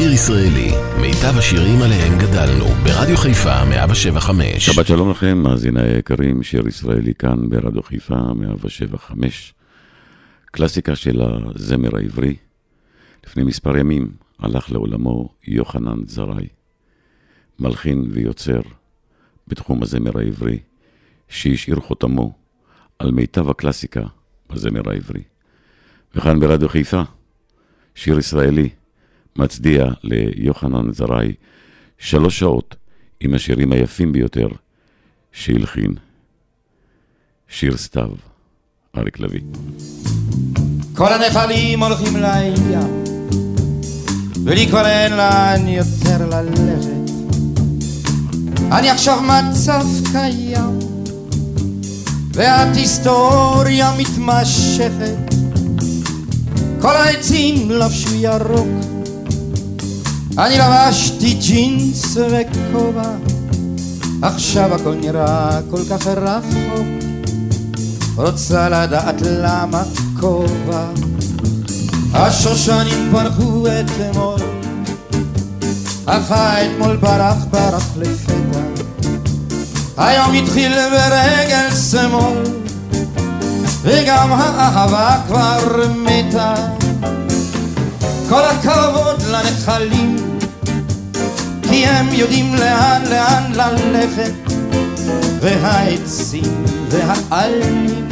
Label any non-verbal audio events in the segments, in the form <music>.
לשיר ישראלי, מיטב השירים עליהם גדלנו, ברדיו חיפה 175. שבת שלום לכם, מאזיני היקרים, שיר ישראלי כאן ברדיו חיפה 175. קלאסיקה של הזמר העברי. לפני מספר ימים הלך לעולמו יוחנן זרעי, מלחין ויוצר בתחום הזמר העברי, שהשאיר חותמו על מיטב הקלאסיקה בזמר העברי. וכאן ברדיו חיפה, שיר ישראלי, מצדיע ליוחנן זרעי, שלוש שעות עם השירים היפים ביותר שהלחין. שיר סתיו, אריק לביא. כל הנפלים הולכים לים, ולי כבר אין לאן יותר ללכת. אני עכשיו מצב קיים, ואת היסטוריה מתמשכת. כל העצים לבשו ירוק, אני לבשתי ג'ינס וכובע, עכשיו הכל נראה כל כך רחוק, רוצה לדעת למה כובע. השושנים פרחו אתמול, אך האתמול ברח ברח לפתע, היום התחיל ברגל שמאל, וגם האהבה כבר מתה. כל הכבוד לנחלים, כי הם יודעים לאן לאן ללכת, והעצים והעלים,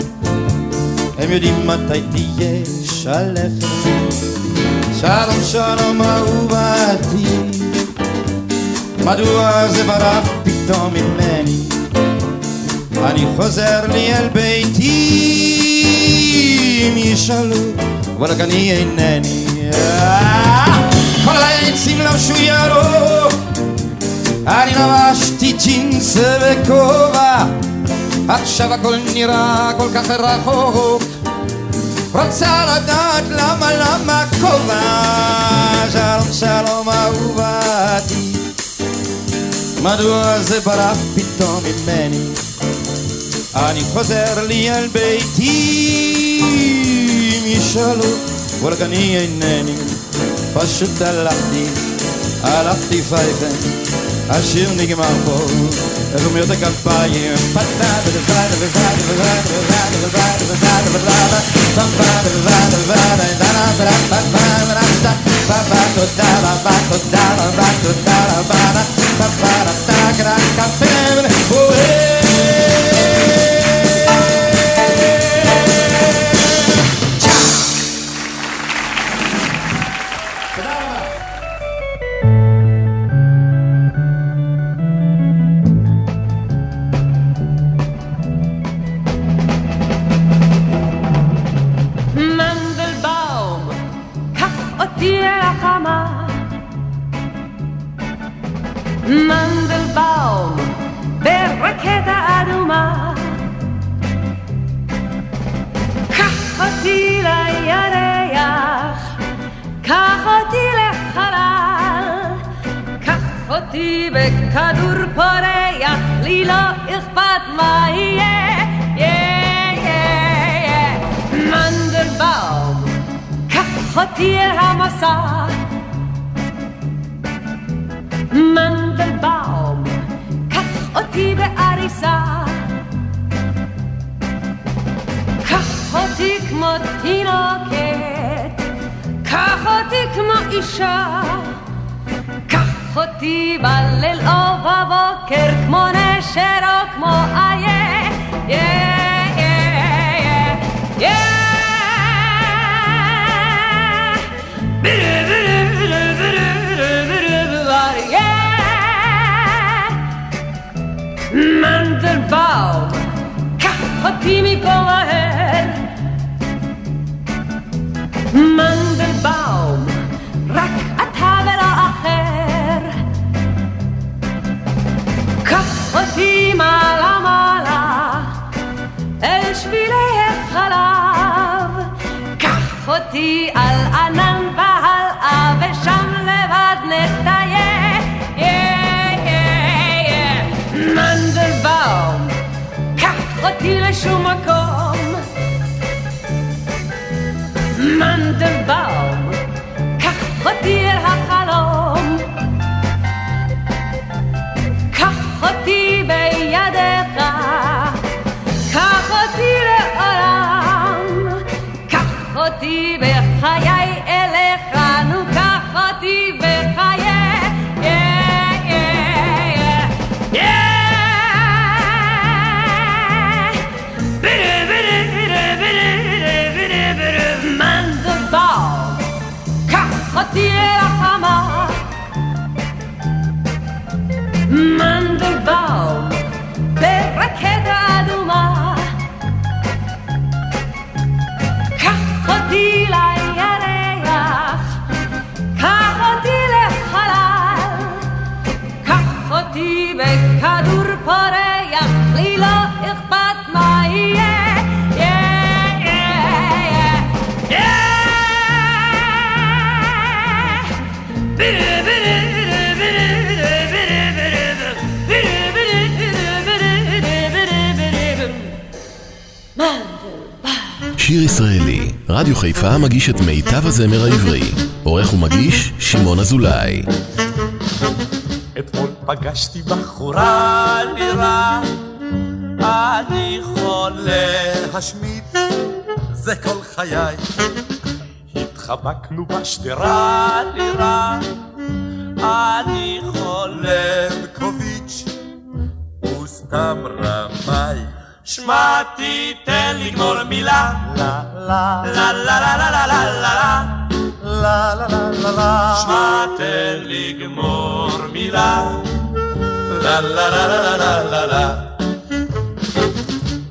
הם יודעים מתי תהיה שלכת. שלום שלום אהובתי, מדוע זה ברח פתאום ממני? אני חוזר לי אל ביתי, אם ישאלו, ורק אני אינני. העצים לבשו ירוק, אני לבשתי ג'ינס וכובע, עכשיו הכל נראה כל כך רחוק. רוצה לדעת למה, למה כובע, שלום שלום אהובתי, מדוע זה ברח פתאום ממני? אני חוזר לי אל ביתי, אם ישאלו, Working in a nanny, pas shoot a lefty, a lefty five, a shooting him you. But that is a bad, a bad, a a bad, אותי בכדור פורח, לי לא אכפת מה יהיה. יהיה, יהיה, יהיה. מנדלבאום, קח אותי אל המסע. מנדלבאום, קח אותי בעריסה. קח אותי כמו תינוקת, קח אותי כמו אישה. קח אותי בליל או בבוקר כמו נשר או כמו איה. יא, יא, יא, יא. מנדלבאום, קח אותי מפה מהר. מנדלבאום, רק אתה אותי מעלה מעלה, אל שבילי החלב. קח אותי על ענן והלאה, ושם לבד נטייל. מנדלבאום, קח אותי לשום מקום. מנדלבאום, קח אותי אל ה... partiera jamás. Mandelbaum, perra quebrado más. Cajotila y areas, cajotile halal, cajotibe cadur por שיר ישראלי, רדיו חיפה מגיש את מיטב הזמר העברי. עורך ומגיש, שמעון אזולאי. אתמול פגשתי בחורה נראה, אני חולה השמיץ, זה כל חיי. התחבקנו בשדרה נראה, אני חולה קוביץ', הוא סתם רמאי. שמע תיתן לגמור מילה, לה לה לה לה לה לה לה לה לה לה לה לה שמע תן לגמור מילה, לה לה לה לה לה לה לה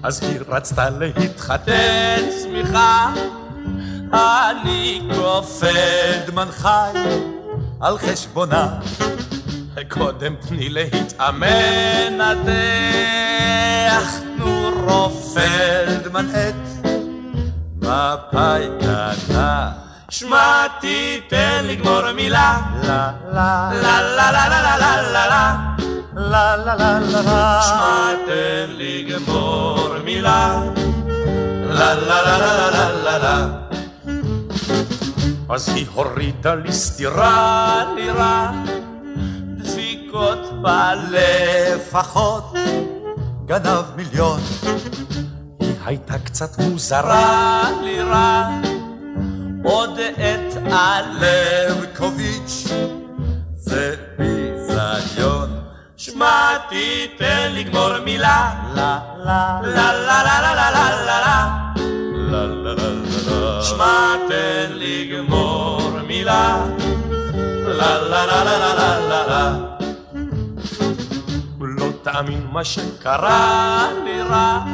אז היא רצתה להתחתן, סמיכה, אני כופד מנחי על חשבונה. קודם תני להתאמן, נתח, תנו רופלדמן את מפאי קטנה. שמע תיתן לגמור מילה, לה לה לה לה לה לה לה לה לה לה לה לה לה שמע תן לגמור מילה, לה לה לה לה לה לה לה אז היא הורידה לי סטירה נראה דפיקות בלפחות גנב מיליון היא הייתה קצת מוזרה לירה עוד את הלבקוביץ' זה ביזיון שמע תיתן לגמור מילה לה לה לה לה לה לה לה לה לה לה לה שמע תן לגמור מילה לה לה לה לה לה לה לה לה לא תאמין מה שקרה לי רע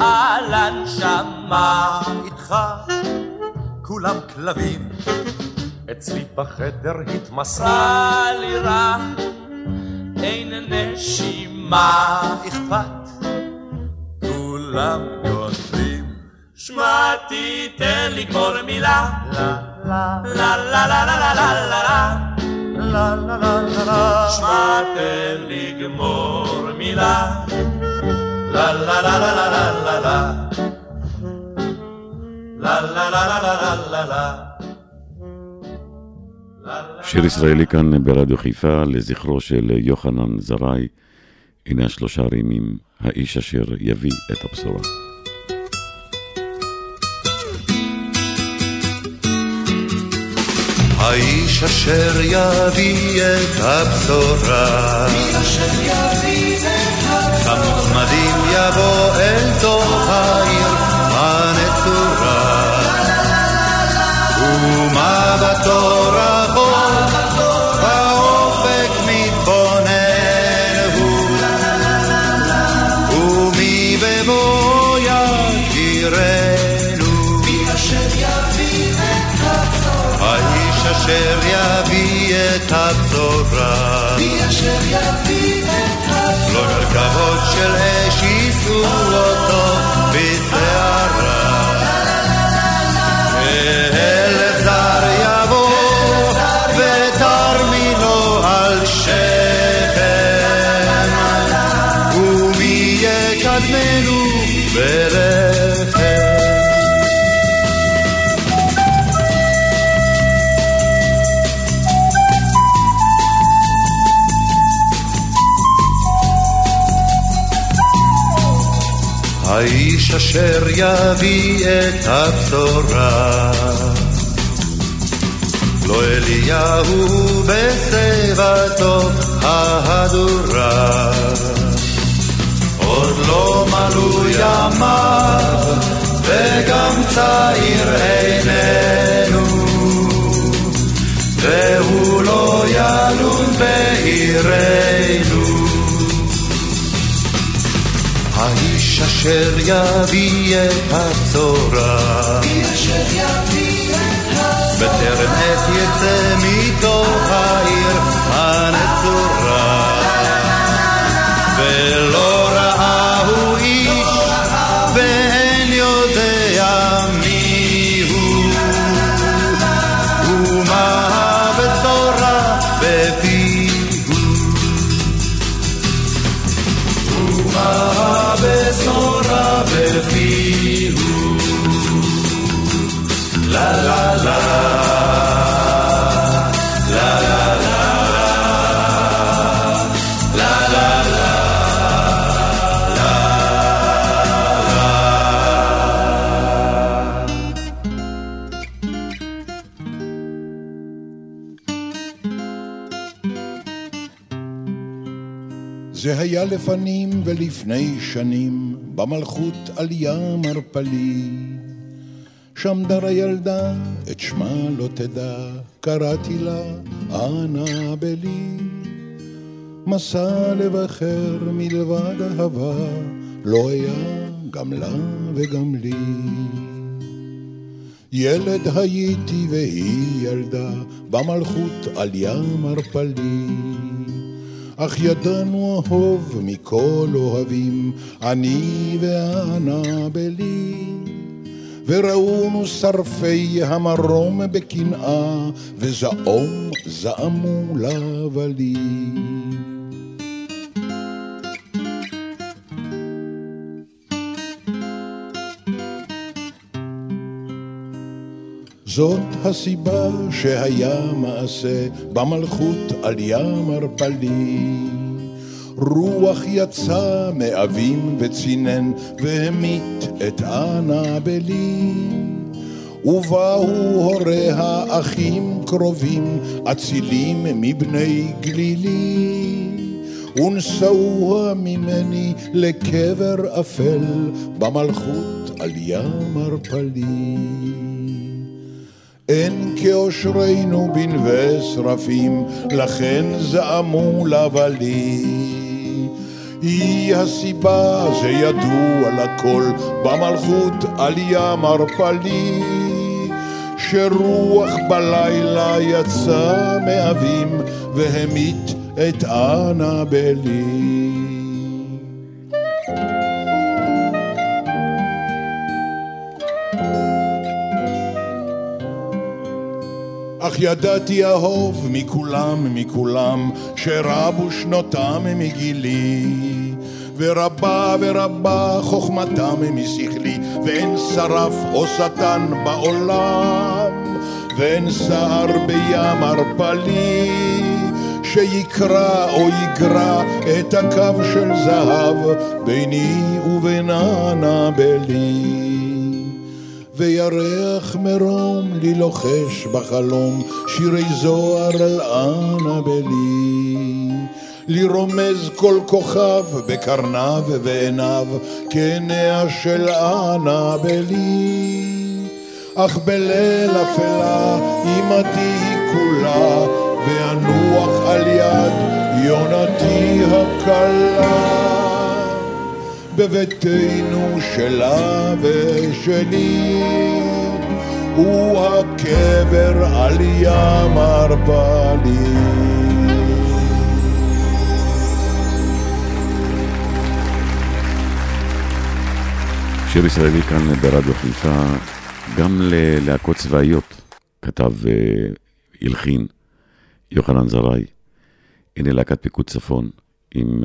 על הנשמה איתך. כולם כלבים אצלי בחדר התמסרה. לי רע אין נשימה. אכפת? כולם גונבים שמע תיתן לגמור מילה. לה לה לה לה לה לה לה לה לה לה לה לה לה. שמע לגמור מילה. לה לה. לה לה לה לה לה לה. שיר ישראלי כאן ברדיו חיפה לזכרו של יוחנן זרעי. הנה השלושה רימים, האיש אשר יביא את הבשורה. האיש אשר יביא את הבשורה. האיש אשר יביא את הבשורה? חמוץ מדים יבוא אל תוך העיר. חברה. מי אשר יביא את הזמן? לא נרקבות של אש האיש אשר יביא את הבשורה. לא אליהו בשיבתו ההדורה. עוד לא מלאו ימיו וגם צעיר איננו. והוא לא ילון בעירנו. האיש אשר יביא את הצורה, בטרם עת יצא מתוך העיר הנצורה, היה לפנים ולפני שנים, במלכות עלייה מרפלי. שם דרה ילדה, את שמה לא תדע, קראתי לה אנה בלי. מסע לב אחר מלבד אהבה, לא היה גם לה וגם לי. ילד הייתי והיא ילדה, במלכות עלייה מרפלי. אך ידענו אהוב מכל אוהבים, אני ואנה בלי. וראונו שרפי המרום בקנאה, וזעום זעמו לבלי. זאת הסיבה שהיה מעשה במלכות על ים ערפלי. רוח יצא מאבים וצינן והמית את אנה בלי. ובאו הוריה אחים קרובים, אצילים מבני גלילי. ונשאוה ממני לקבר אפל במלכות על ים ערפלי. אין כאושרנו בנווה שרפים, לכן זעמו לבלי. היא הסיבה שידוע לכל במלכות על ים ערפלי. שרוח בלילה יצא מאבים והמית את אנה ידעתי אהוב מכולם, מכולם, שרבו שנותם מגילי. ורבה ורבה חוכמתם משכלי, ואין שרף או שטן בעולם, ואין סער בים ערפלי, שיקרא או יגרע את הקו של זהב ביני ובין אנבלי. וירח מרום לי לוחש בחלום שירי זוהר אל אנבלי. לי רומז כל כוכב בקרניו ועיניו כעיניה של אנבלי. אך בליל אפלה היא כולה ואנוח על יד יונתי הקלה. בביתנו שלה ושלי, הוא הקבר על ים ארבלי. שיר ישראלי כאן ברדיו חיפה, גם ללהקות צבאיות כתב והלחין יוחנן זרעי. הנה להקת פיקוד צפון עם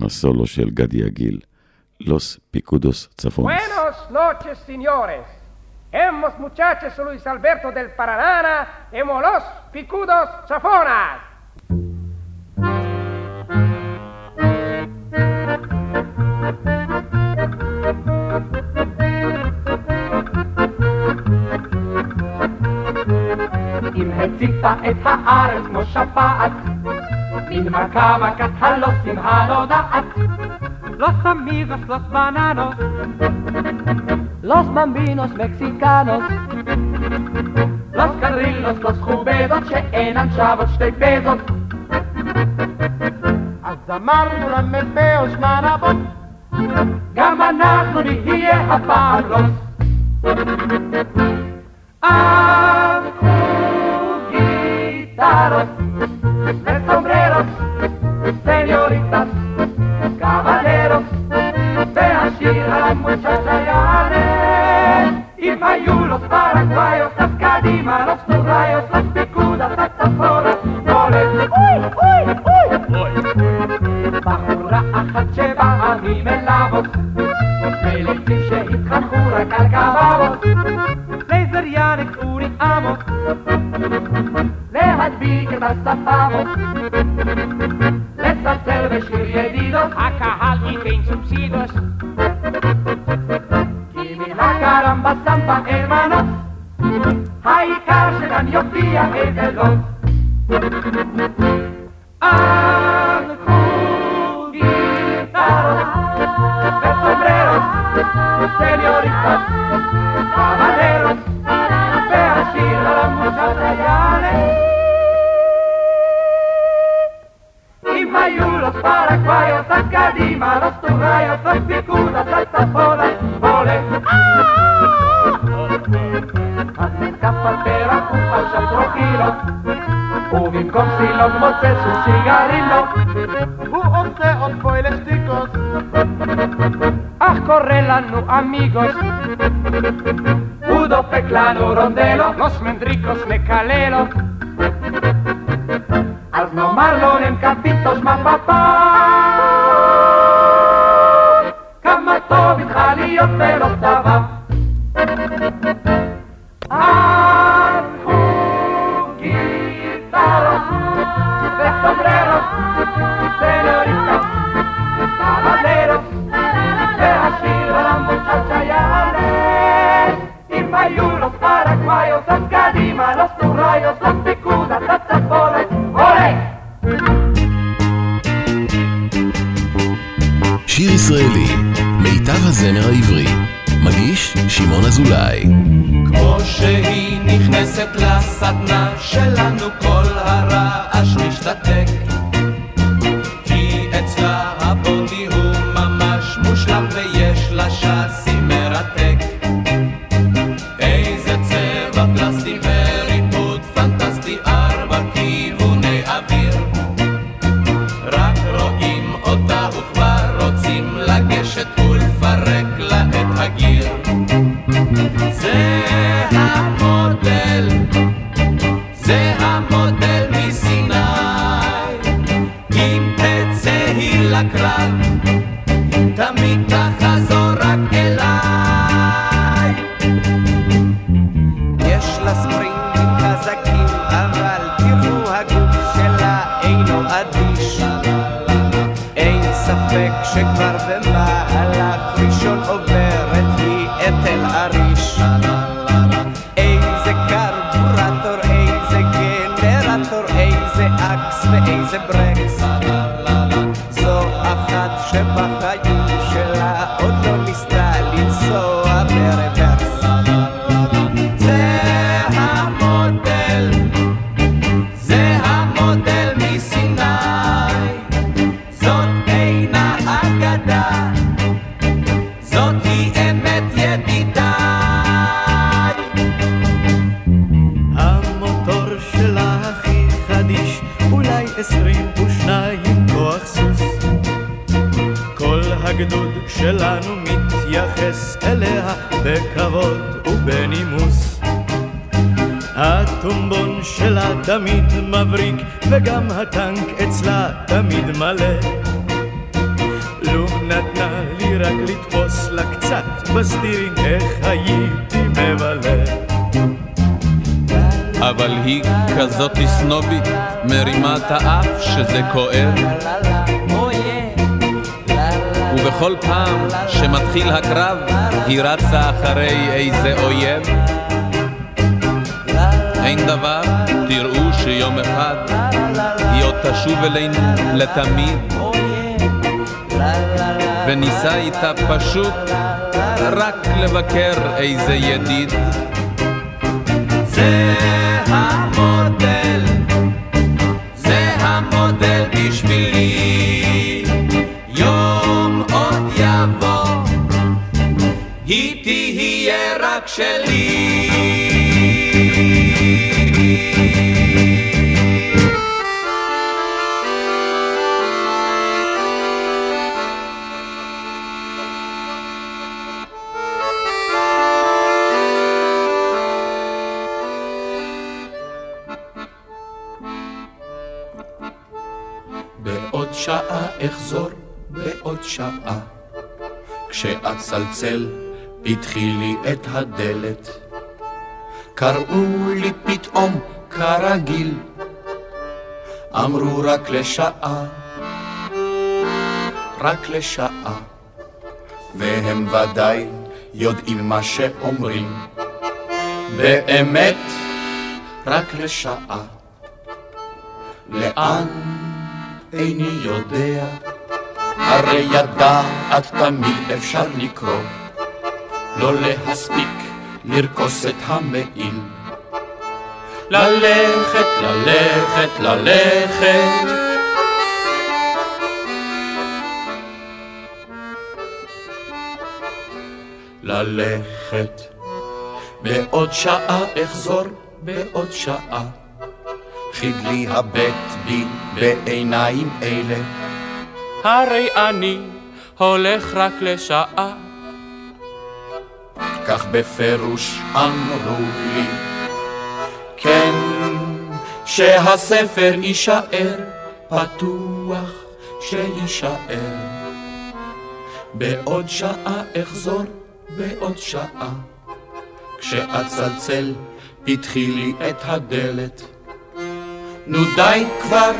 הסולו של גדי יגיל, Los Picudos צפון. Buenos noches, señores. Hemos muchachos Luis Alberto del Paraná, hemos los Picudos Zafonas. אם הציפה את הארץ כמו שפעת, נמרקה מכת הלוסים הנודעת. Los amigos, los bananos, los bambinos mexicanos, los carrillos, los jubedos, שאינן שוות שתי פזות. אז אמרנו למ"פ ושמן אבות, גם אנחנו נהיה הפעם. אז קחו גיטרות וסומבררות, סניוריטס, המושצה יעלה. אם היו los paraguayos, las קדימה, turrayos, las picudas, las צפונות, הולך, אוי, אוי, אוי, בחורה אחת שבאה ממלאבות, מליצים שהתחנכו רק על קבבות, לייזר יאניק אורי אמוק, להדביק את השפרות, לצלצל בשיר ידידות, הקהל ייתן סובסידוס, מן הקרמבה סמבה הרמנות, העיקר שכאן יופיע איזה לוט. אז קחו גיטרות וסומבררות, סניוריטות, קבלרות, והשיר על המושת יעלה. אם היו los paraguayos, אז קדימה, los turrayos, los picudas, las צפוnas, kilo Ubimkom silog motze su cigarilo U onceos poelesticos Ah, correlan nu amigos Udo peclano rondelo Los mendricos necalelo Asno marlon en capitos mapapá. Kamato vitjalio pelotaba הזמר העברי. מגיש שמעון אזולאי. היא לקרב, כואב. ובכל פעם שמתחיל הקרב, היא רצה אחרי איזה אויב. אין דבר, תראו שיום אחד היא עוד תשוב אלינו לתמיד. וניסה איתה פשוט רק לבקר איזה ידיד. את הדלת. קראו לי פתאום כרגיל, אמרו רק לשעה, רק לשעה. והם ודאי יודעים מה שאומרים. באמת, רק לשעה. לאן איני יודע, הרי ידעת תמיד אפשר לקרוא, לא להספיק לרכוס את המעיל. ללכת, ללכת, ללכת. ללכת. בעוד שעה אחזור, בעוד שעה. חיגלי הבט בי בעיניים אלה. הרי אני הולך רק לשעה. כך בפירוש אמרו לי, כן, שהספר יישאר פתוח, שיישאר. בעוד שעה אחזור, בעוד שעה, כשאצלצל פתחי לי את הדלת. נו די כבר,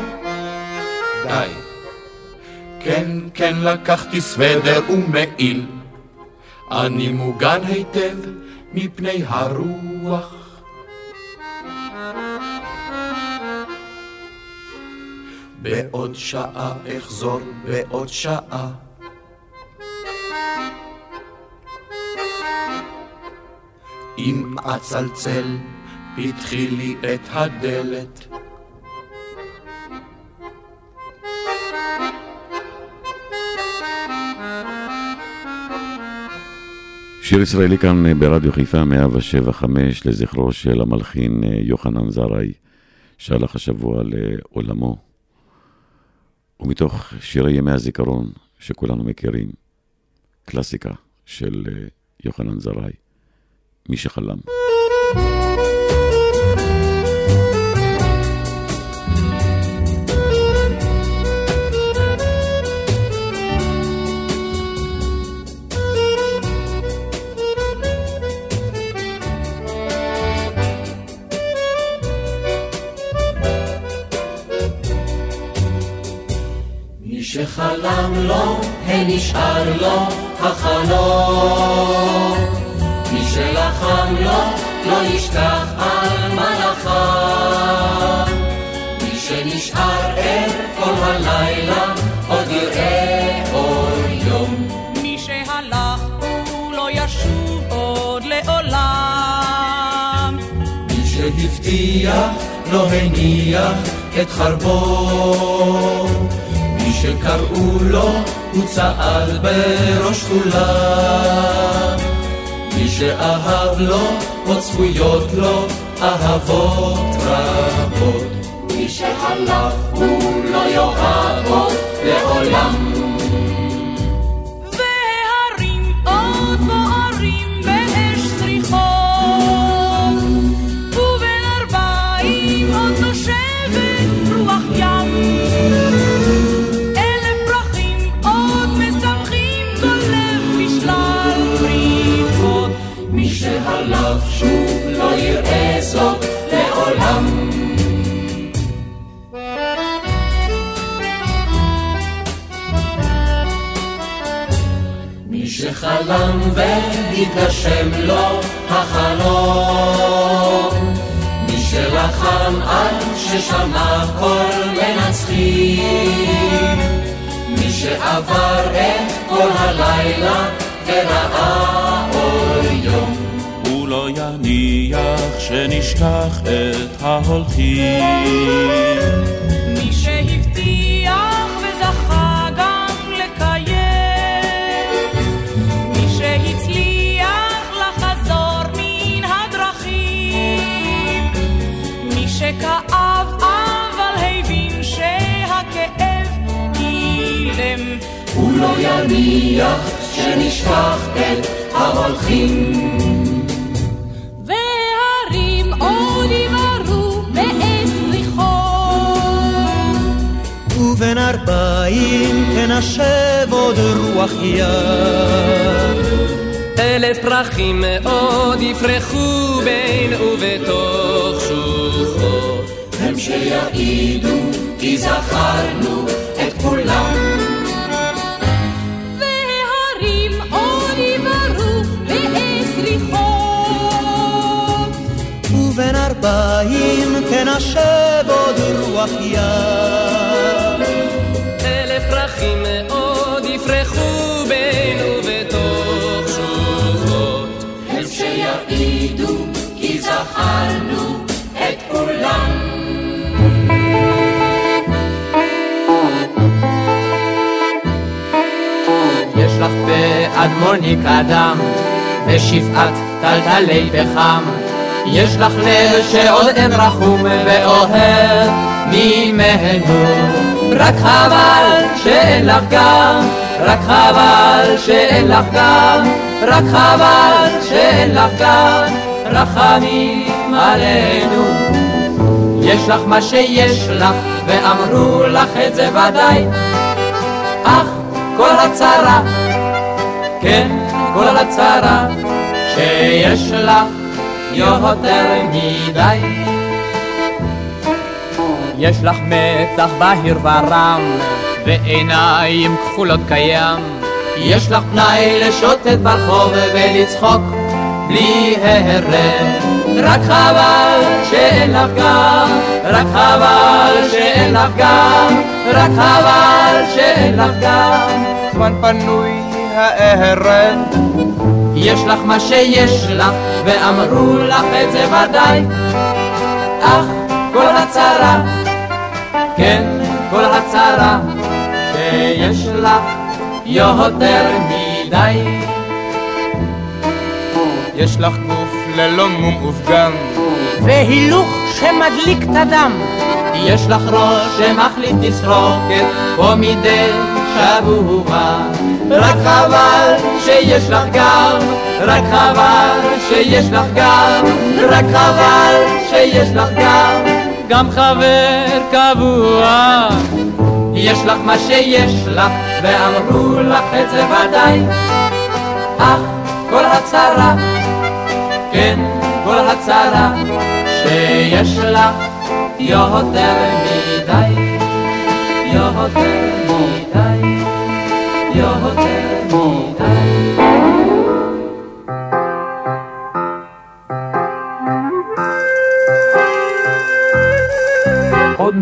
די. כן, כן, לקחתי סוודר ומעיל. אני מוגן היטב מפני הרוח. בעוד שעה אחזור, בעוד שעה. אם אצלצל, פתחי לי את הדלת. שיר ישראלי כאן אה, ברדיו חיפה 175 לזכרו של המלחין אה, יוחנן זרעי, שהלך השבוע לעולמו. ומתוך שירי ימי הזיכרון שכולנו מכירים, קלאסיקה של אה, יוחנן זרעי, מי שחלם. שחלם לו, הנשאר לו החלום. מי שלחם לו, לא ישכח על מלאכיו. מי שנשאר ער כל הלילה, עוד יראה אור יום. מי שהלך הוא לא ישוב עוד לעולם. מי שהבטיח, לא הניח את חרבו. מי שקראו לו, הוא צעד בראש כולם. מי שאהב לו, עוד צפויות לו, אהבות רבות. מי שהלך, הוא לא יאהב עוד לעולם. שחלם והתגשם לו החלום. מי שלחם עד ששמע קול מנצחים. מי שעבר את כל הלילה וראה אור יום. הוא לא יניח שנשכח את ההולכים. מי שהבטיח לא יניח שנשכח את ההולכים. ובין ארבעים תנשב עוד רוח ים. אלף פרחים מאוד יפרחו בין ובתוך שוחות. הם שיעידו כי זכרנו ארבעים תנשב עוד רוח ים. אלף פרחים מאוד יפרחו בין ובתוך שוחות. הם שיעידו כי זכרנו את כולם. יש לך באדמוני קדם, ושבעת טלטלי פחם. יש לך לב שעוד אין רחום ואוהב ממנו. רק חבל שאין לך גם, רק חבל שאין לך גם, רק חבל שאין לך גם, רחמים עלינו. יש לך מה שיש לך, ואמרו לך את זה ודאי. אך כל הצרה, כן, כל הצרה, שיש לך יותר מדי. יש לך מצח בהיר ורם, ועיניים כחולות קיים. יש לך פנאי לשוטט ברחוב ולצחוק בלי הרף. רק חבל שאין לך גם, רק חבל שאין לך גם, רק חבל שאין לך גם. זמן פנוי הערב. יש לך מה שיש לך, ואמרו לך את זה ודאי. אך כל הצרה, כן, כל הצרה, שיש לך יותר מדי. יש לך גוף ללא מום ופגם, והילוך שמדליק את הדם. יש לך ראש שמחליט תסרוקת פה מדי שבוע. רק חבל שיש לך גם, רק חבל שיש לך גם, רק חבל שיש לך גם, גם חבר קבוע. יש לך מה שיש לך, ואמרו לך את זה ודאי. אך כל הצרה, כן, כל הצרה, שיש לך יותר מדי, יותר מדי,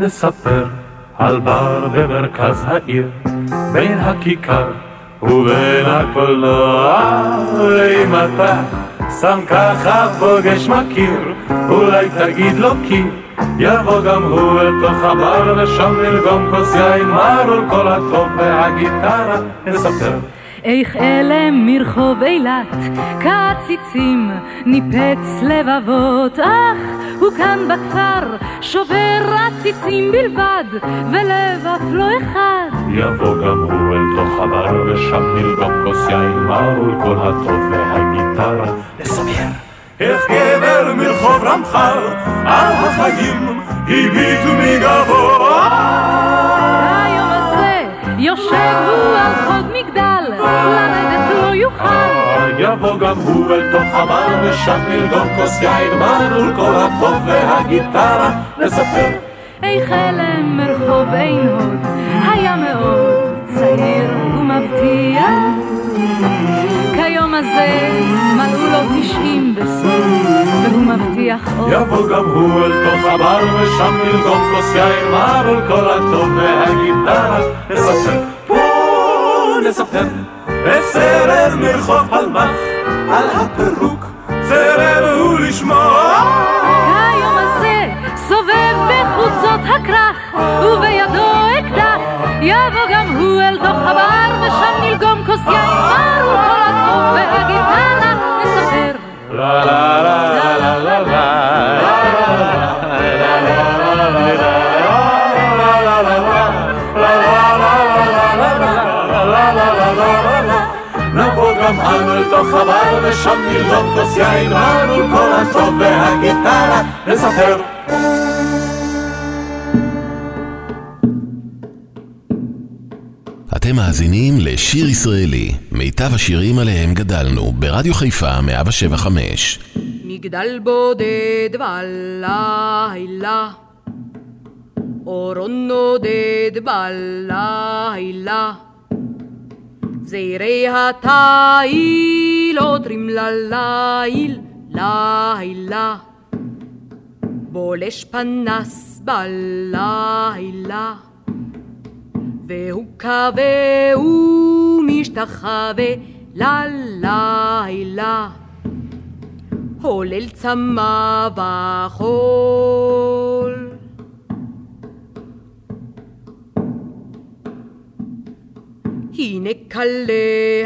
נספר על בר במרכז העיר, בין הכיכר ובין הקולנוע, ואם אתה סתם ככה פוגש מכיר, אולי תגיד לו כי יבוא גם הוא אל תוך הבר ושם נלגום כוס יין מר כל הטוב והגיטרה נספר איך אלה מרחוב אילת, כעציצים, ניפץ לבבות, אך הוא כאן בכפר, שובר עציצים בלבד, ולב אף לא אחד. יבוא גם הוא אל תוך הבר ושם נלגום כוס יין מר כל הטוב והגיטרה נספר איך גבר מרחוב רמח"ל על החיים הביטו מגבוה. היום הזה יושב הוא על מגדל, לרדת לא יוכל. יבוא גם הוא אל תוך הבר ושם נלגום כוס יין מר כל הטוב והגיטרה נספר איך אלם מרחוב עין הוד היה מאוד צעיר ומבטיח. כיום הזה מלאו לו תשעים בסוף, והוא מבטיח עוד. יבוא גם הוא אל תוך הבר ושם נלגום כוס יין מר כל הטוב והגיטרה נספר פה נספר בסרט מרחוב פלמח על הפירוק רב הוא לשמוע. כיום הזה סובב בחוצות הכרך, ובידו אקדח, יבוא גם הוא אל תוך הבר, ושם נלגום כוס יין מר, וכל הטוב והגיטרה נספר. לה לה לה לה לה לה נבוא גם אנו אל תוך הבר ושם נלגום כוס יין מר מול כל הטוב והגיטרה. נספר. אתם מאזינים לשיר ישראלי, מיטב השירים עליהם גדלנו, ברדיו חיפה 175. מגדל בודד בלילה, אורון נודד בלילה, זעירי התיל עותרים לליל, לילה, בולש פנס בלילה. והוא כבה ומשתחווה ללילה. הולל צמא בחול. הנה כלה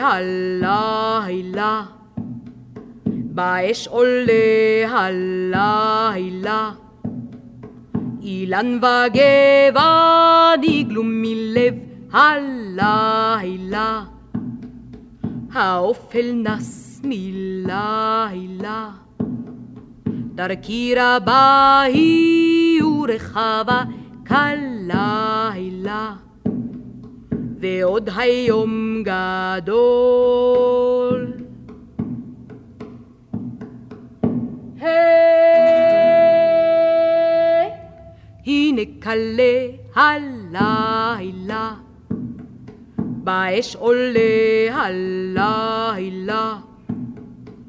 הלילה, באש עולה הלילה. אילן וגבע נגלו מלב הלילה. האופל נס מלילה. דרכי רבה היא ורחבה כלילה. ועוד היום גדול. היי הנה כלה הלילה, באש עולה הלילה.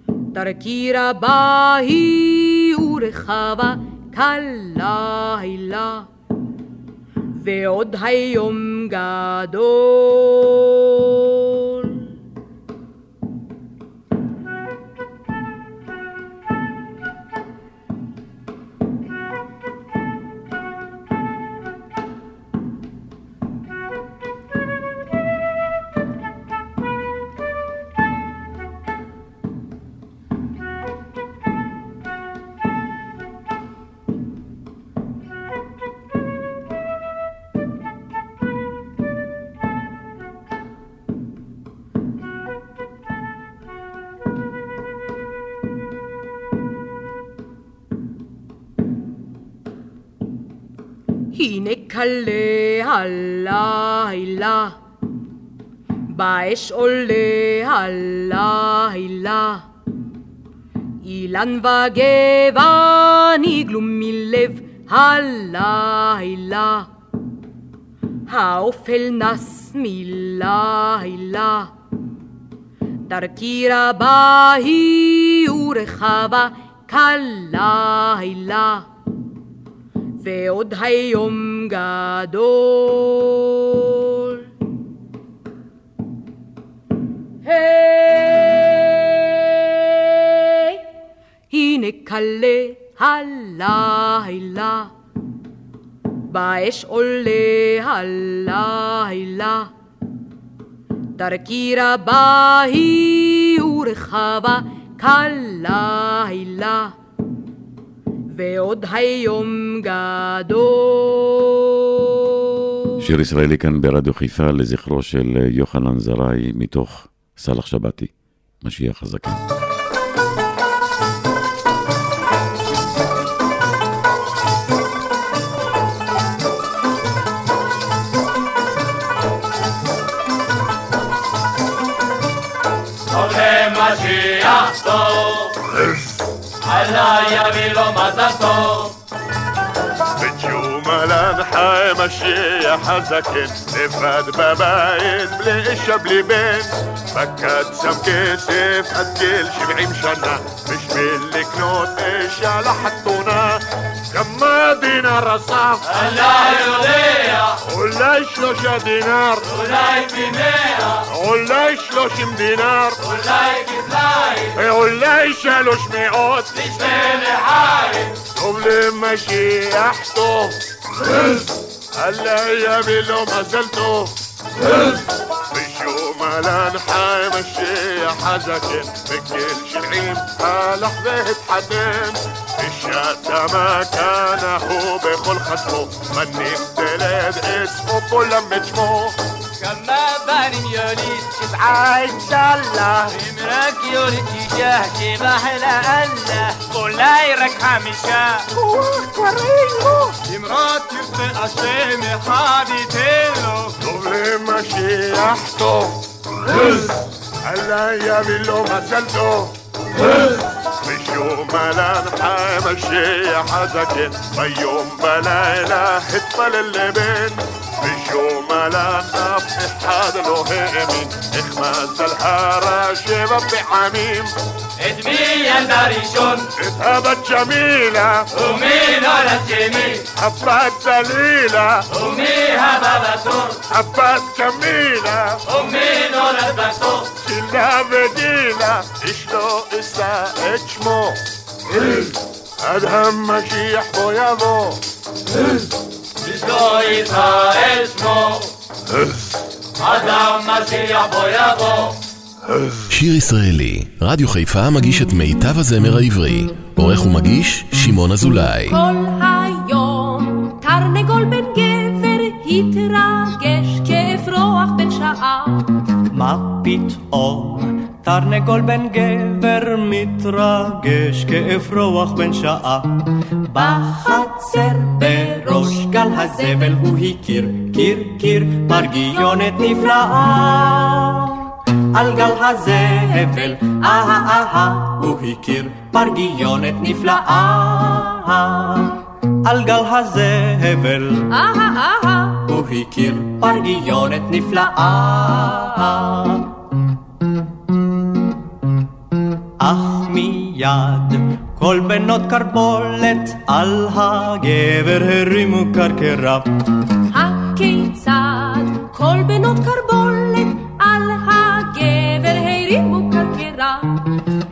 דרכי רבה היא ורחבה כלילה, ועוד היום גדול. הנה כלה הלילה, באש עולה הלילה. אילן וגבע נגלו מלב הלילה. האופל נס מלילה. דרכי רבה היא ורחבה כלילה. ועוד היום גדול. היי, הנה כלה הלילה, באש עולה הלילה. דרכי רבה היא ורחבה כלילה. ועוד היום גדול. שיר ישראלי כאן ברדיו חיפה לזכרו של יוחנן זרעי מתוך סאלח שבתי, משיח הזקן. עלה יביא לו מזל טוב. ג'ומלן חי משיח הזקן, לבד בבית, בלי אישה בלי בן. פקד שם כסף עד גיל שבעים שנה, בשביל לקנות אישה לחתונה. كما دينار الصاف لا يضيع ولا شلوشة دينار ولا بمية ولا شلوشم دينار ولا كتلاي ولا شلوش مئات لجبين حايل قبل ما شيحته هلا يا بيلو ما زلته טוב. משום הלנחה משיח הזקן, בגיל שבעים הלך והתחתן, ושתה מכנה הוא בכל חסמו, מניף תלד אסמו כולם את שמו. כמה בנים יוליד, שבעה אינשאללה, אם רק יוליד תשעה, שבח לאללה, אולי רק חמישה. אמרות תרצה השם אחד ייתן לו. טוב למשיח טוב, אללה יביא לו מזל טוב. משום הלנחה משיח הזקן, ביום בלילה התפלל לבן. משום הלך אף אחד לא האמין, איך מזל הרע שבע פעמים. את מי ילדה ראשון? את הבת ג'מילה. ומי נולד שני? הבת דלילה. ומי הבא בתור? הבת ג'מילה. ומי נולד בסוף? צילה ודילה, אשתו אשא את שמו. עד המשיח בו יבוא. אשתו ישראל שמו. עד המשיח בו יבוא. שיר ישראלי, רדיו חיפה מגיש את מיטב הזמר העברי. עורך ומגיש, שמעון אזולאי. כל היום תרנגול בן גבר התרגש כאפרוח בן שעה. מה פתאום תרנגול בן גבר מתרגש כאפרוח בן שעה. בחצר בראש גל הזבל הוא הכיר, קיר קיר פרגיונת נפלאה. על גל הזבל, אהה אהה, הוא הכיר פרגיונת נפלאה. על גל הזבל, אהה אהה, הוא הכיר פרגיונת נפלאה. מיד כל בנות קרבולת על הגבר הרימו קרקרה. הכיצד כל בנות קרבולת על הגבר הרימו קרקרה.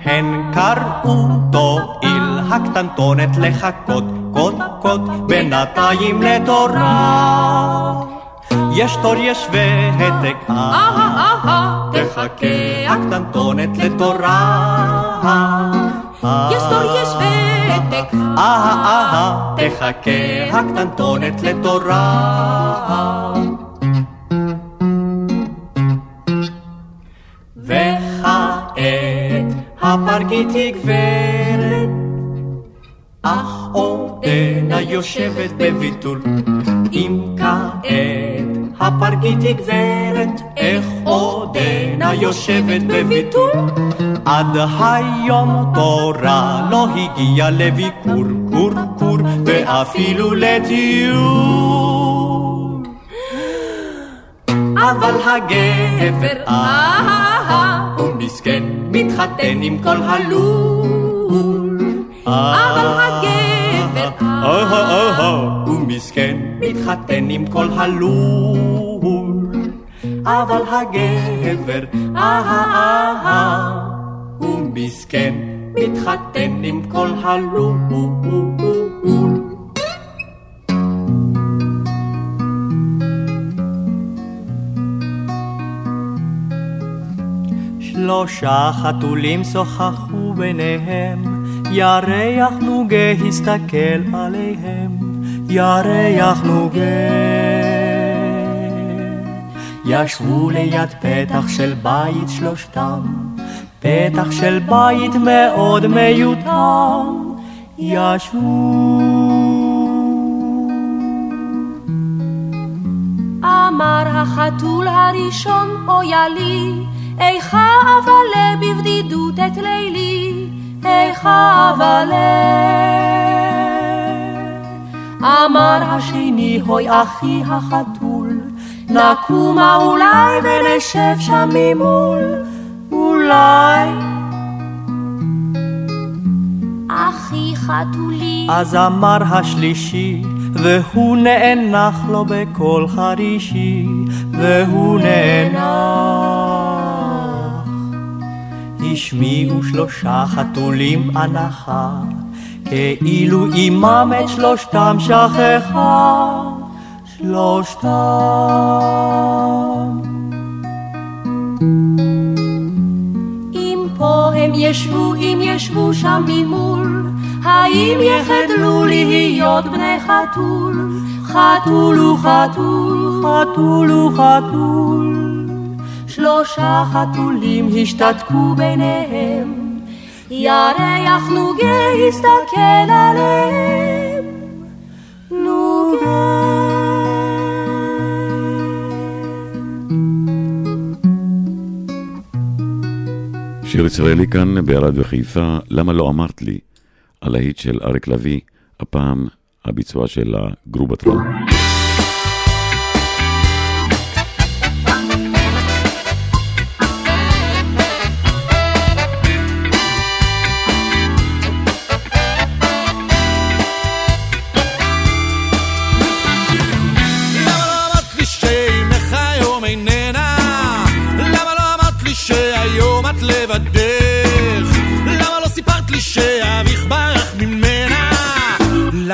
הן קראו תועיל הקטנטונת לחכות, קוד קוד בינתיים לתורה. יש תור יש והתק, אהה אהה, תחכה הקטנטונת לתורה. יש תור יש ותק, אהה אהה, תחכה הקטנטונת לתורה. וכעת הפרגית היא גברת, אך עודנה יושבת בביטול. אם כעת הפרגית היא גברת, איך עודנה יושבת בביטול? עד היום תורה לא הגיע לביקור, קור קור, ואפילו לטיול. אבל הגבר, אהה, הוא מסכן, מתחתן עם כל הלול. אבל הגבר, אהה אהה, הוא מסכן, מתחתן עם כל הלול. אבל הגבר, אהה, הוא מסכן, מתחתן עם כל הלול. שלושה חתולים שוחחו ביניהם, ירח נוגה הסתכל עליהם, ירח נוגה. ישבו ליד פתח של בית שלושתם, פתח של בית מאוד מיותם, ישבו. אמר החתול הראשון, אויה לי, איכה אבלה בבדידות את לילי, איכה אבלה. אמר השני, הוי אחי החתול, נקומה אולי ונשב שם ממול, אולי. אחי חתולי, אז אמר השלישי, והוא נאנח לו בקול חרישי, והוא נאנח. השמיעו שלושה חתולים הנחה, כאילו אימם את שלושתם שכחה, שלושתם. אם פה הם ישבו, אם ישבו שם ממול, האם יחדלו להיות בני חתול? חתול וחתול, חתול וחתול. שלושה חתולים השתתקו ביניהם, ירח נוגה הסתכל עליהם. נוגה שיר ישראלי כאן ברדיו חיפה, למה לא אמרת לי? הלהיט של אריק לביא, הפעם הביצוע של הגרובטרון.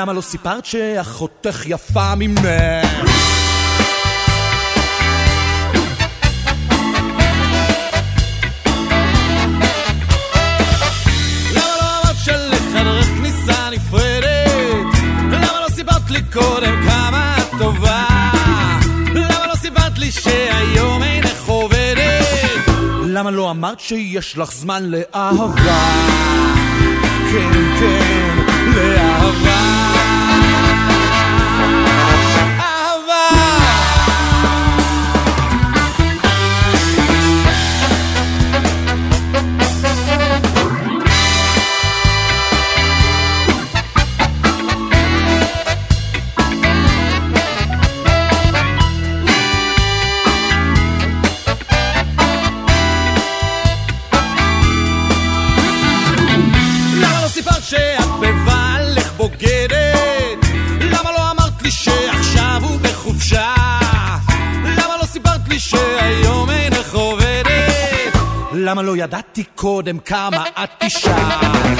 למה לא סיפרת שאחותך יפה ממך? קודם כמה טובה למה לא סיפרת לי שהיום אינך עובדת? למה לא אמרת שיש לך זמן לאהבה? כן, כן, לאהבה למה לא ידעתי קודם כמה <laughs> את אישה?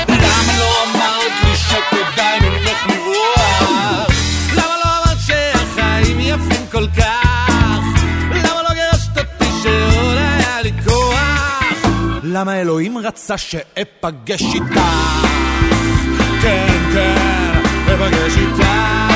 למה לא אמרת לי שכדאי ממך לברוח? למה לא אמרת שהחיים יפים כל כך? למה לא גירשת אותי שעוד היה לי כוח? למה אלוהים רצה שאפגש איתך? כן, כן, אפגש איתך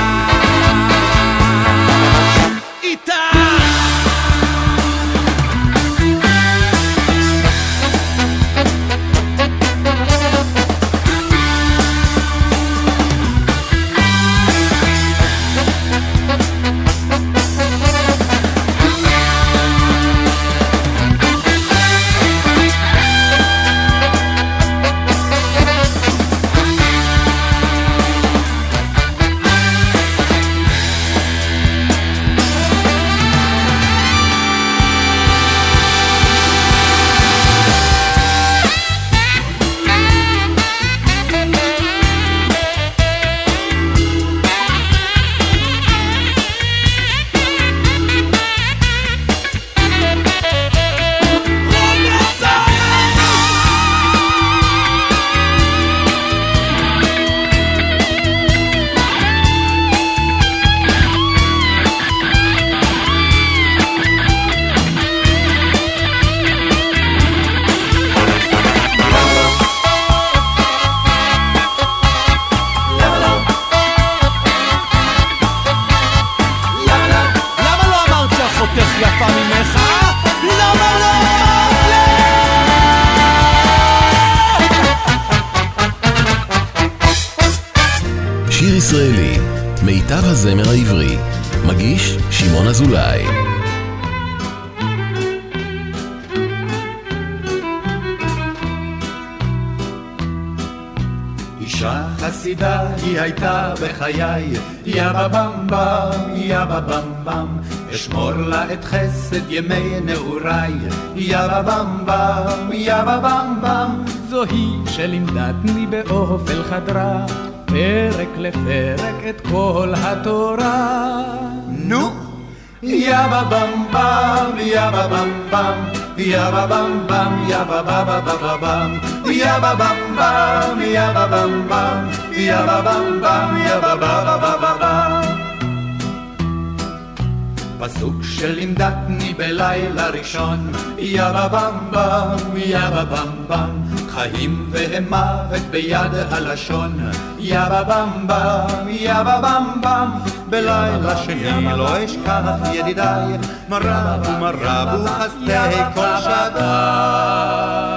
בחיי, יא בבמבם, יא בבמבם, אשמור לה את חסד ימי נעוריי, יא בבמבם, יא בבמבם, זוהי שלימדתני באופל חדרה, פרק לפרק את כל התורה. נו! יא Yabba bam bam, yabba ba ba ba ba bam. Yabba bam bam, yabba bam bam, yabba bam bam, yabba ba ba ba ba bam. פסוק שלימדתני בלילה ראשון, יאבה במבם, יאבה בם, חיים והם מוות ביד הלשון, יאבה במבם, יאבה בם, בלילה שני לא אשכח ידידיי, מרבו מרבו חסדי כל שדי.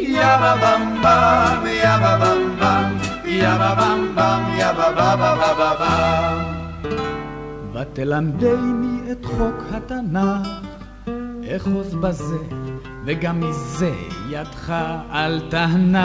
יאבה במבם, יאבה במבם, יאבה במבם, יאבה במבם, יאבה במבם ותלמדני את חוק התנ"ך, אחוז בזה, וגם מזה ידך אל תנח.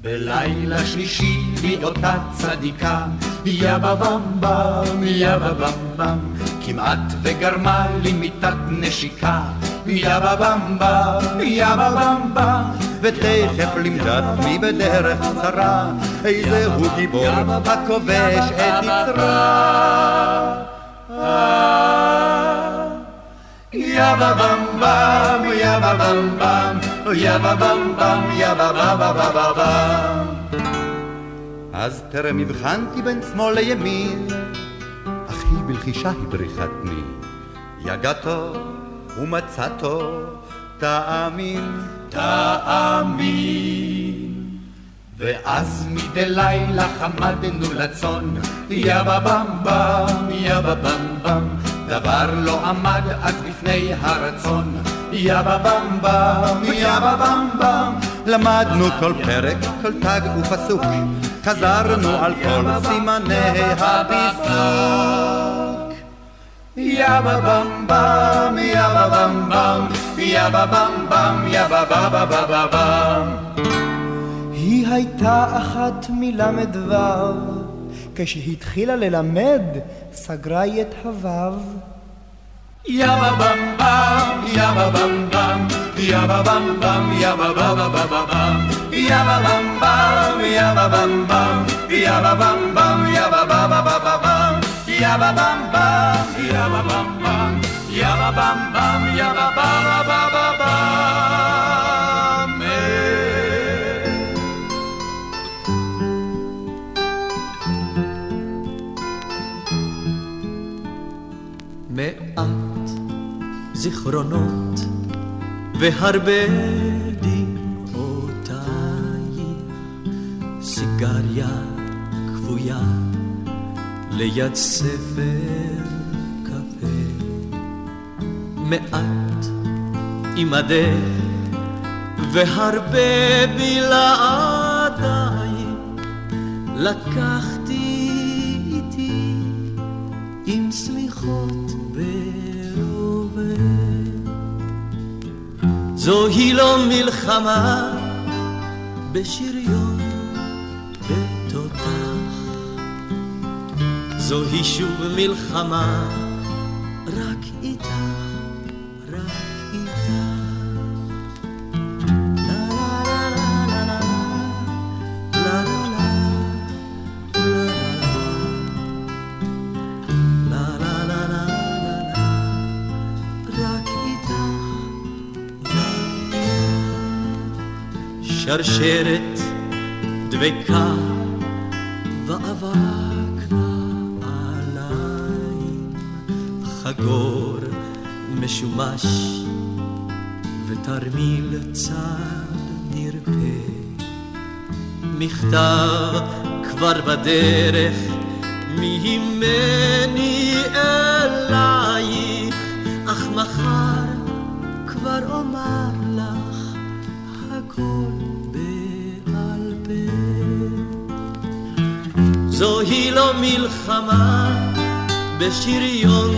בלילה שלישי לי אותה צדיקה, יאבה במבם, יאבה במבם, כמעט וגרמה לי מיטת נשיקה. יאבה במבם, יאבה במבם, ותכף לימדתני בדרך צרה, איזה הוא גיבור הכובש את יצרה. יאבה במבם, יאבה במבם, יאבה אז טרם הבחנתי בין שמאל לימין, אך היא בלחישה הבריחתני. יגעתו ומצאתו, תאמין, תאמין. ואז מדי לילה חמדנו לצאן, יא בבמבם, יא בבמבם, דבר לא עמד אז בפני הרצון, יא בבמבם, יא בבמבם, למדנו כל פרק, כל תג ופסוק, חזרנו על כל סימני הביסוק. יא בבמבם, יא בבמבם, יא בבמבם, יא בבבבבבם. היא הייתה אחת מל"ו, כשהתחילה ללמד, סגרה היא את הוו. Yabba bum bum, yabba bum bum, yabba bum bum, yabba ba ba ba ba bum. Yabba bum bum, yabba bum bum, yabba bum bum, yabba ba ba ba ba bum. Yabba bum bum, yabba bum bum, yabba bum bum, yabba ba ba ba ba. זיכרונות והרבה דמעותייך, סיגריה כבויה ליד ספר קפה. מעט עמדך והרבה בלעדיי. לקחתי איתי עם שמיכות זוהי לא מלחמה בשריון בתותח, זוהי שוב מלחמה רק איתך, שרשרת דבקה ואבק נעליים, חגור משומש ותרמיל צד נרפה. מכתב כבר בדרך ממני אלייך, זוהי לא מלחמה בשריון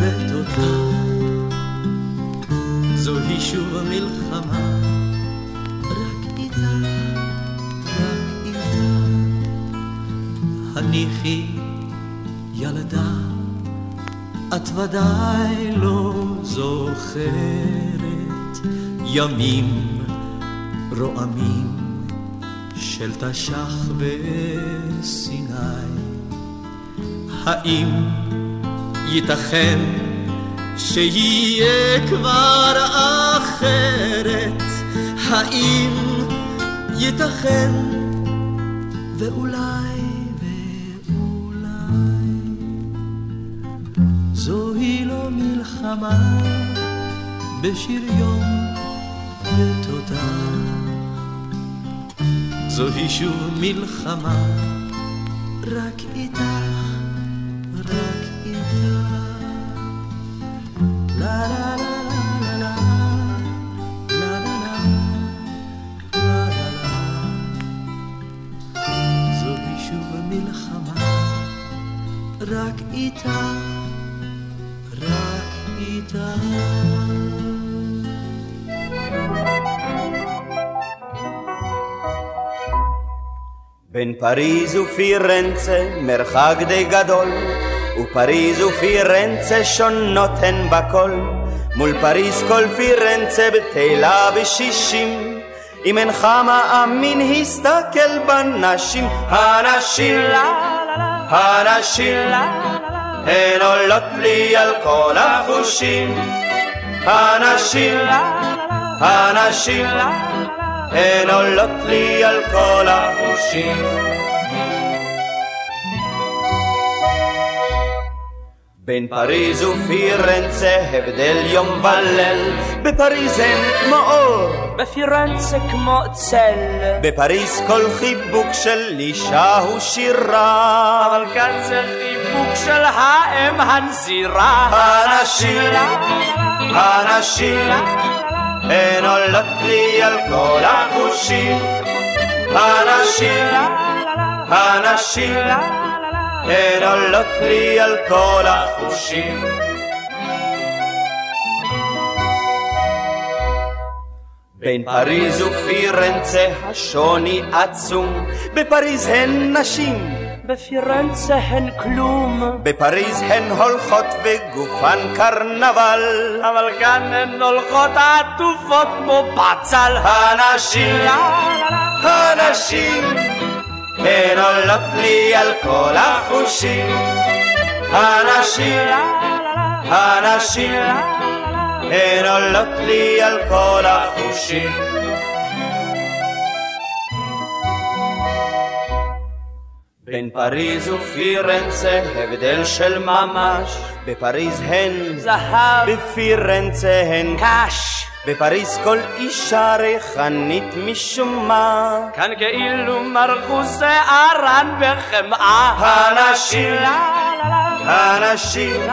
בתותח, זוהי שוב מלחמה רק איתך, רק איתך. הניחי ילדה, את ודאי לא זוכרת ימים רועמים של תש"ח וסיני. האם ייתכן שיהיה כבר אחרת? האם ייתכן ואולי ואולי זוהי לא מלחמה בשיר יום ותודה זוהי שוב מלחמה. רק איתך, רק איתך. לה לה לה לה בין פריז ופירנצה מרחק די גדול, ופריז ופירנצה שונות הן בכל. מול פריז כל פירנצה בטלה בשישים, אם אינך מאמין הסתכל בנשים, הנשים, הנשים, הן עולות לי על כל החושים, הנשים, הנשים, הן עולות לי על כל החושים. בין פריז ופירנצה הבדל יום וליל, בפריז הן כמו אור, בפירנצה כמו צל. בפריז כל חיבוק של אישה הוא שירה, אבל כאן זה חיבוק של האם הנזירה. הנשים, הנשים, הן עולות לי על כל החושים, הנשים, הנשים, הן עולות לי על כל החושים. בין פריז ופירנצה השוני עצום, בפריז הן נשים, בפירנצה הן כלום. בפריז הן הולכות וגופן קרנבל, אבל כאן הן הולכות עטופות כמו בצל. הנשים, הנשים, הן עולות לי על כל החושים, הנשים, הנשים, הן עולות לי על כל החושים. בין פריז ופירנצה הבדל של ממש, בפריז הן זהב, בפירנצה הן קש. בפריז כל אישה ריחנית משום מה. כאן כאילו מרחו שערן בחמאה. הנשים, הנשים,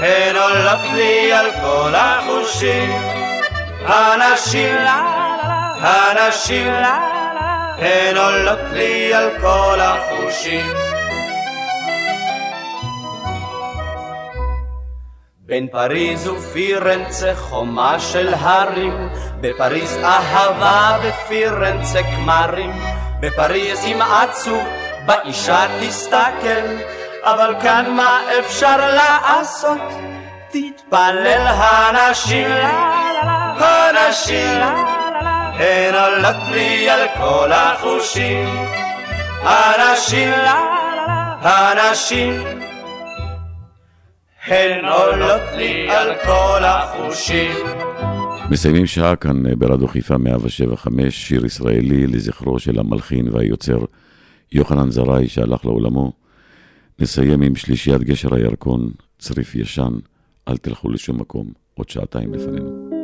הן עולות לי על כל החושים. הנשים, הנשים, הן עולות לי על כל החושים. בין פריז ופירנצה חומה של הרים, בפריז אהבה, בפירנצה כמרים, בפריז אם עצוב, באישה תסתכל, אבל כאן מה אפשר לעשות? תתפלל הנשים, הנשים, הן עולות לי על כל החושים, הנשים, הנשים, הן עולות לי על כל החושים. מסיימים שעה כאן אה, ברדיו חיפה 175, שיר ישראלי לזכרו של המלחין והיוצר יוחנן זרעי שהלך לעולמו. נסיים עם שלישיית גשר הירקון, צריף ישן, אל תלכו לשום מקום, עוד שעתיים לפנינו.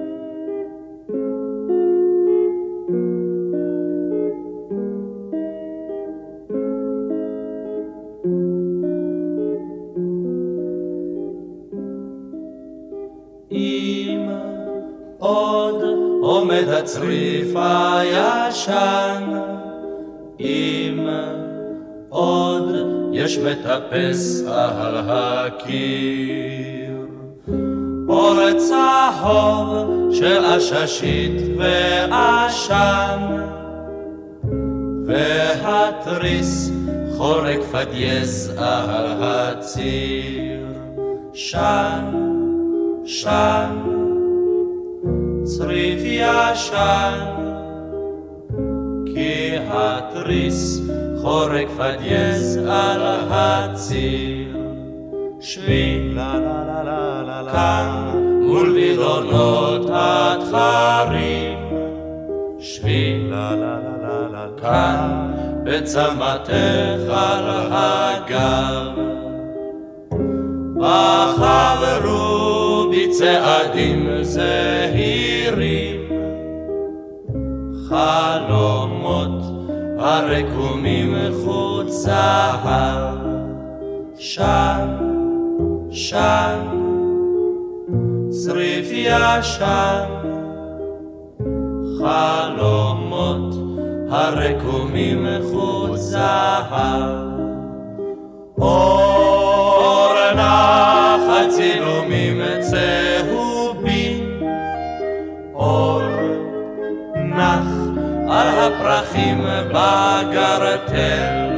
הצריף הישן, אם עוד יש מטפס על הקיר, אור צהוב של עששית ועשן, והתריס חורק פדייז על הציר, שן שן, צריף ישן, כי התריס חורק פדייז על הציר. שבי כאן מול וילונות התחרים. שבי כאן בצמתך על הגב. בחברו בצעדים זהירים חלומות הרקומים חוצה שם, שם, צריף ישן חלומות הרקומים חוצה אור נחת צילומים צהובים אור נח על הפרחים בגרטל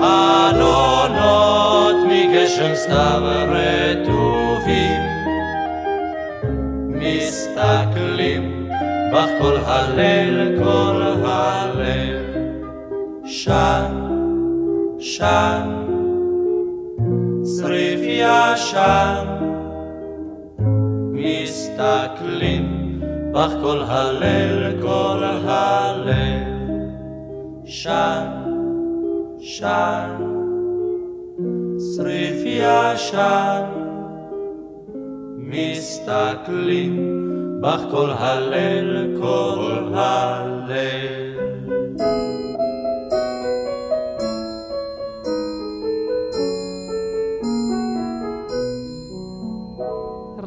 חלונות מגשם סתיו רטובים מסתכלים בך כל הליל כל הליל שם שם צריף ישן מסתכלים בך כל הליל כל הליל שם שם צריף ישן מסתכלים בך כל הליל כל הליל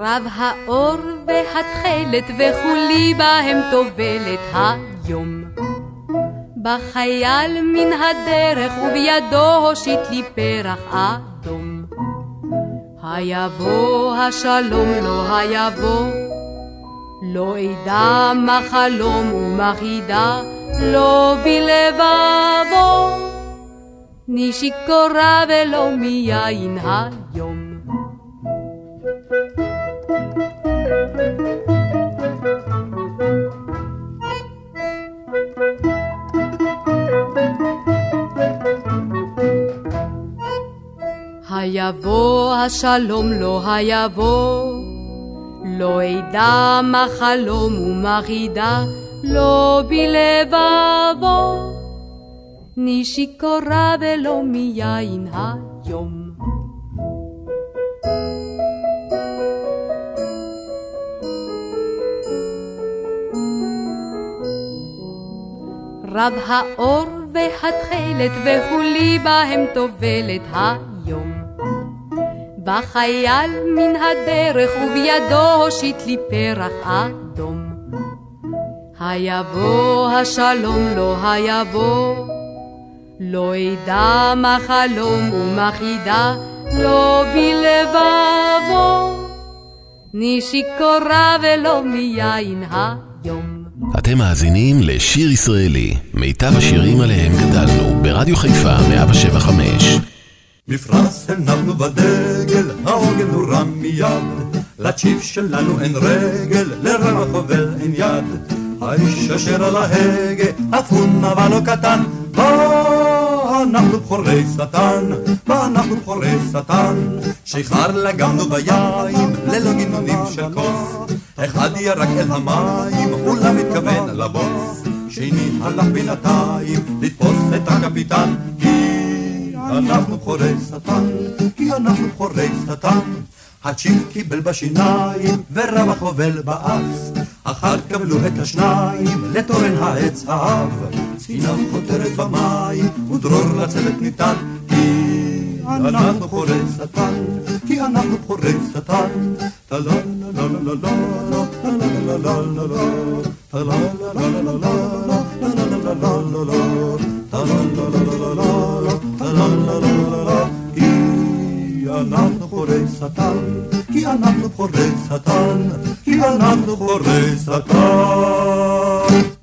רב האור והתכלת וכולי בהם טובלת היום. בחייל מן הדרך ובידו הושיט לי פרח אדום. היבוא השלום לא היבוא, לא אדע מה חלום ומה חידה, לא בלבבו. ני שיכורה ולא מיין היום. היבוא השלום לא היבוא, לא אדע מה חלום ומה חידה, לא בלבבו. ני שיכורה ולא מיין היום. רב האור והתכלת והולי בהם טובלת היום. בחייל מן הדרך ובידו הושיט לי פרח אדום. היבוא השלום לא היבוא, לא אדע מה חלום ומה חידה, לא בלבבו. ני שיכורה ולא מיין היום. אתם מאזינים לשיר ישראלי, מיטב השירים עליהם גדלנו, ברדיו חיפה 175. מפרש הנחנו בדגל, העוגן הוא רם מיד. לצ'יפ שלנו אין רגל, לרמת חובל אין יד. האיש אשר על ההגה, אפון אבל לא קטן. מה אנחנו בכורי שטן, מה אנחנו בכורי שטן. שיכר לגמנו ביין, ללא גינונים של כוס. אחד ירק אל המים, אולם מתכוון לבוס. שני הלך בינתיים, לתפוס את הקפיטן. כי אנחנו בכורי שטן, כי אנחנו בכורי שטן. הצ'יפ קיבל בשיניים, ורבח חובל באף. אחת קבלו את השניים, לתורן העץ האב. ספינה חותרת במים, ודרור לצוות ניתן. כי אנחנו חורי שטן, כי אנחנו חורי שטן. טלה לה לה לה לה לה, טלה לה לה לה לה, טלה לה לה לה לה, טלה לה לה לה לה, טלה לה לה לה לה, טלה לה לה לה לה, כי אנחנו חורי שטן, כי אנחנו חורי שטן, כי אנחנו חורי שטן.